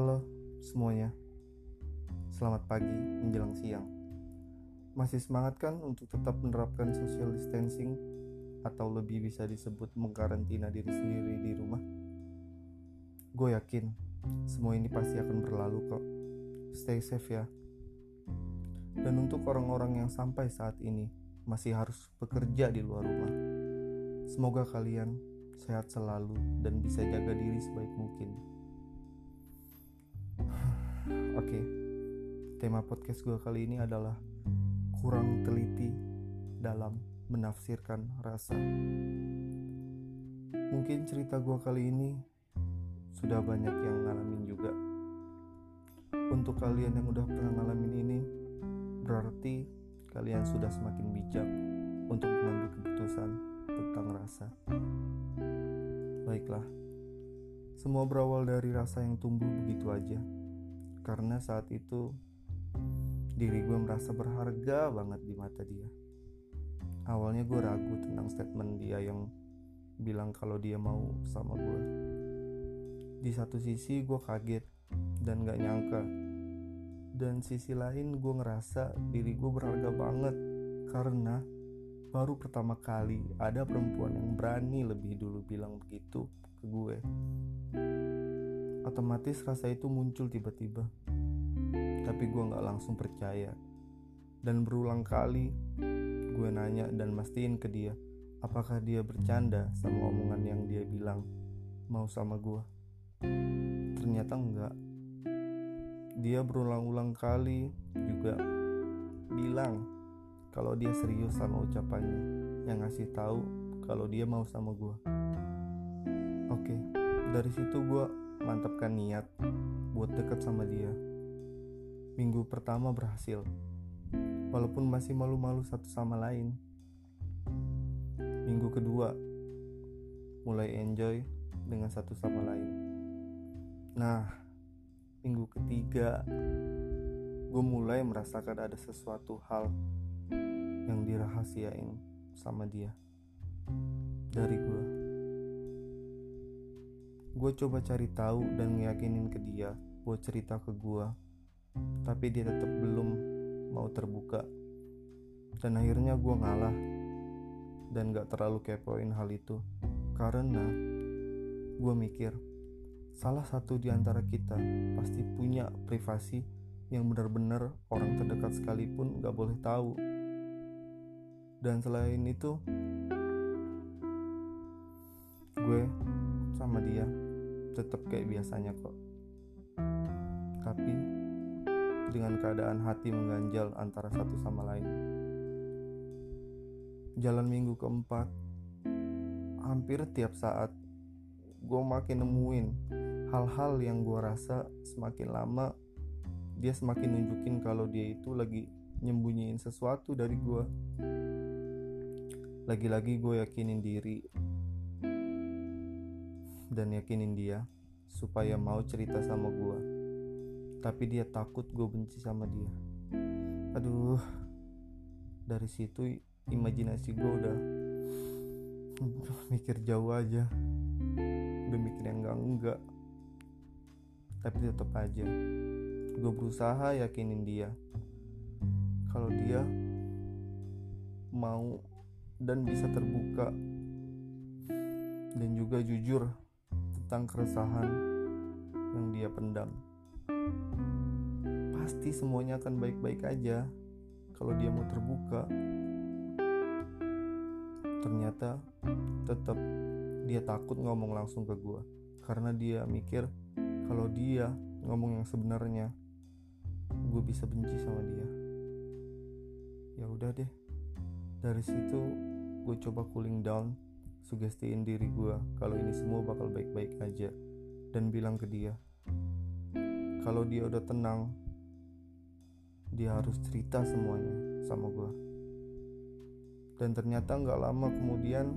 Halo semuanya, selamat pagi menjelang siang. Masih semangat kan untuk tetap menerapkan social distancing atau lebih bisa disebut mengkarantina diri sendiri di rumah? Gue yakin semua ini pasti akan berlalu kok. Stay safe ya. Dan untuk orang-orang yang sampai saat ini masih harus bekerja di luar rumah, semoga kalian sehat selalu dan bisa jaga diri sebaik mungkin. Oke, tema podcast gue kali ini adalah kurang teliti dalam menafsirkan rasa. Mungkin cerita gue kali ini sudah banyak yang ngalamin juga. Untuk kalian yang udah pernah ngalamin ini, berarti kalian sudah semakin bijak untuk mengambil keputusan tentang rasa. Baiklah, semua berawal dari rasa yang tumbuh begitu aja karena saat itu diri gue merasa berharga banget di mata dia. Awalnya gue ragu tentang statement dia yang bilang kalau dia mau sama gue. Di satu sisi gue kaget dan gak nyangka. Dan sisi lain gue ngerasa diri gue berharga banget karena baru pertama kali ada perempuan yang berani lebih dulu bilang begitu ke gue otomatis rasa itu muncul tiba-tiba. Tapi gue gak langsung percaya. Dan berulang kali gue nanya dan mastiin ke dia apakah dia bercanda sama omongan yang dia bilang mau sama gue. Ternyata enggak. Dia berulang-ulang kali juga bilang kalau dia serius sama ucapannya yang ngasih tahu kalau dia mau sama gue. Oke, dari situ gue mantapkan niat buat deket sama dia. Minggu pertama berhasil, walaupun masih malu-malu satu sama lain. Minggu kedua, mulai enjoy dengan satu sama lain. Nah, minggu ketiga, gue mulai merasakan ada sesuatu hal yang dirahasiain sama dia dari gue gue coba cari tahu dan ngeyakinin ke dia buat cerita ke gue tapi dia tetap belum mau terbuka. Dan akhirnya gue ngalah dan gak terlalu kepoin hal itu. Karena gue mikir salah satu di antara kita pasti punya privasi yang benar-benar orang terdekat sekalipun gak boleh tahu. Dan selain itu gue sama dia tetap kayak biasanya kok. Tapi dengan keadaan hati mengganjal antara satu sama lain. Jalan minggu keempat, hampir tiap saat gue makin nemuin hal-hal yang gue rasa semakin lama dia semakin nunjukin kalau dia itu lagi nyembunyiin sesuatu dari gue. Lagi-lagi gue yakinin diri dan yakinin dia supaya mau cerita sama gue tapi dia takut gue benci sama dia. Aduh dari situ imajinasi gue udah mikir jauh aja. Udah mikir yang enggak enggak. Tapi tetap aja gue berusaha yakinin dia. Kalau dia mau dan bisa terbuka. Dan juga jujur tentang keresahan yang dia pendam. Pasti semuanya akan baik-baik aja kalau dia mau terbuka. Ternyata tetap dia takut ngomong langsung ke gue karena dia mikir kalau dia ngomong yang sebenarnya gue bisa benci sama dia. Ya udah deh. Dari situ gue coba cooling down sugestiin diri gue kalau ini semua bakal baik-baik aja dan bilang ke dia kalau dia udah tenang dia harus cerita semuanya sama gue dan ternyata nggak lama kemudian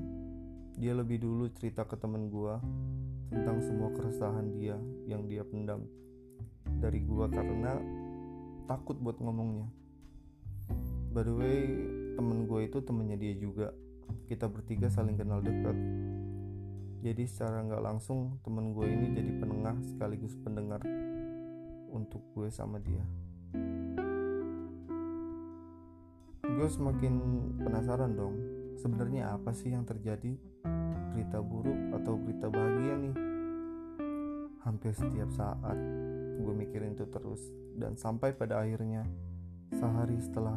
dia lebih dulu cerita ke temen gue tentang semua keresahan dia yang dia pendam dari gue karena takut buat ngomongnya. By the way temen gue itu temennya dia juga kita bertiga saling kenal dekat. Jadi secara nggak langsung temen gue ini jadi penengah sekaligus pendengar untuk gue sama dia. Gue semakin penasaran dong sebenarnya apa sih yang terjadi? Berita buruk atau berita bahagia nih? Hampir setiap saat gue mikirin itu terus. Dan sampai pada akhirnya sehari setelah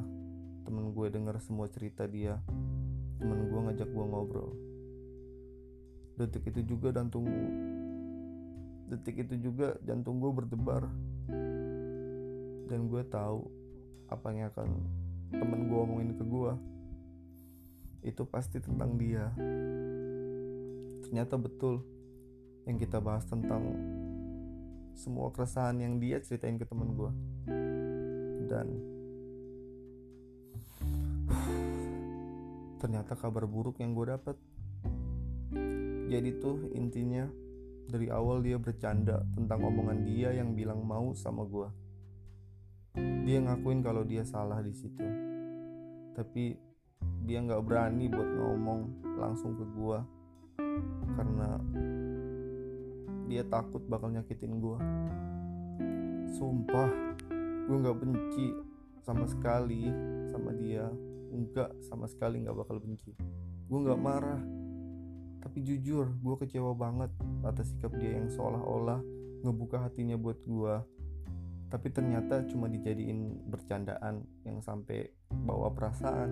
temen gue denger semua cerita dia temen gue ngajak gue ngobrol. Detik itu juga jantung detik itu juga jantung gue berdebar. Dan gue tahu apa yang akan temen gue omongin ke gue itu pasti tentang dia. Ternyata betul yang kita bahas tentang semua keresahan yang dia ceritain ke temen gue dan ternyata kabar buruk yang gue dapet. Jadi tuh intinya dari awal dia bercanda tentang omongan dia yang bilang mau sama gue dia ngakuin kalau dia salah di situ. Tapi dia nggak berani buat ngomong langsung ke gue karena dia takut bakal nyakitin gue sumpah gue nggak benci sama sekali sama dia enggak sama sekali nggak bakal benci. Gue nggak marah. Tapi jujur gue kecewa banget atas sikap dia yang seolah-olah ngebuka hatinya buat gue tapi ternyata cuma dijadiin bercandaan yang sampai bawa perasaan.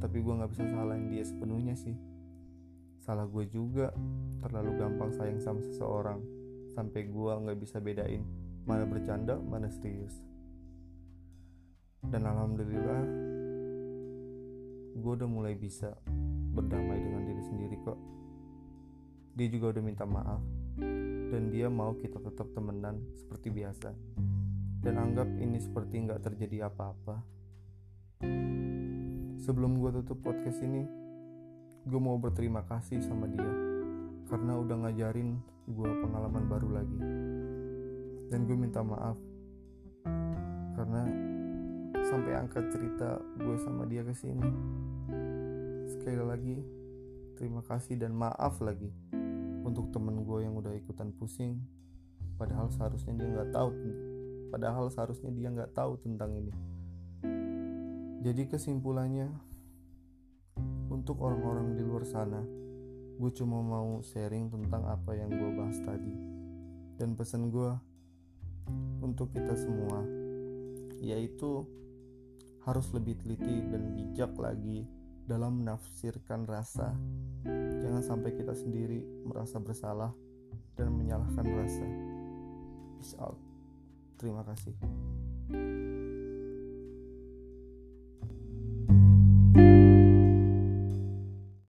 Tapi gue nggak bisa salahin dia sepenuhnya sih. Salah gue juga terlalu gampang sayang sama seseorang. Sampai gue nggak bisa bedain mana bercanda mana serius dan alhamdulillah gue udah mulai bisa berdamai dengan diri sendiri kok. Dia juga udah minta maaf dan dia mau kita tetap temenan seperti biasa. Dan anggap ini seperti nggak terjadi apa-apa. Sebelum gue tutup podcast ini gue mau berterima kasih sama dia karena udah ngajarin gue pengalaman baru lagi. Dan gue minta maaf karena sampai angkat cerita gue sama dia ke sini. Sekali lagi, terima kasih dan maaf lagi untuk temen gue yang udah ikutan pusing. Padahal seharusnya dia nggak tahu. Padahal seharusnya dia nggak tahu tentang ini. Jadi kesimpulannya, untuk orang-orang di luar sana, gue cuma mau sharing tentang apa yang gue bahas tadi. Dan pesan gue untuk kita semua, yaitu harus lebih teliti dan bijak lagi dalam menafsirkan rasa. Jangan sampai kita sendiri merasa bersalah dan menyalahkan rasa. Peace out. Terima kasih.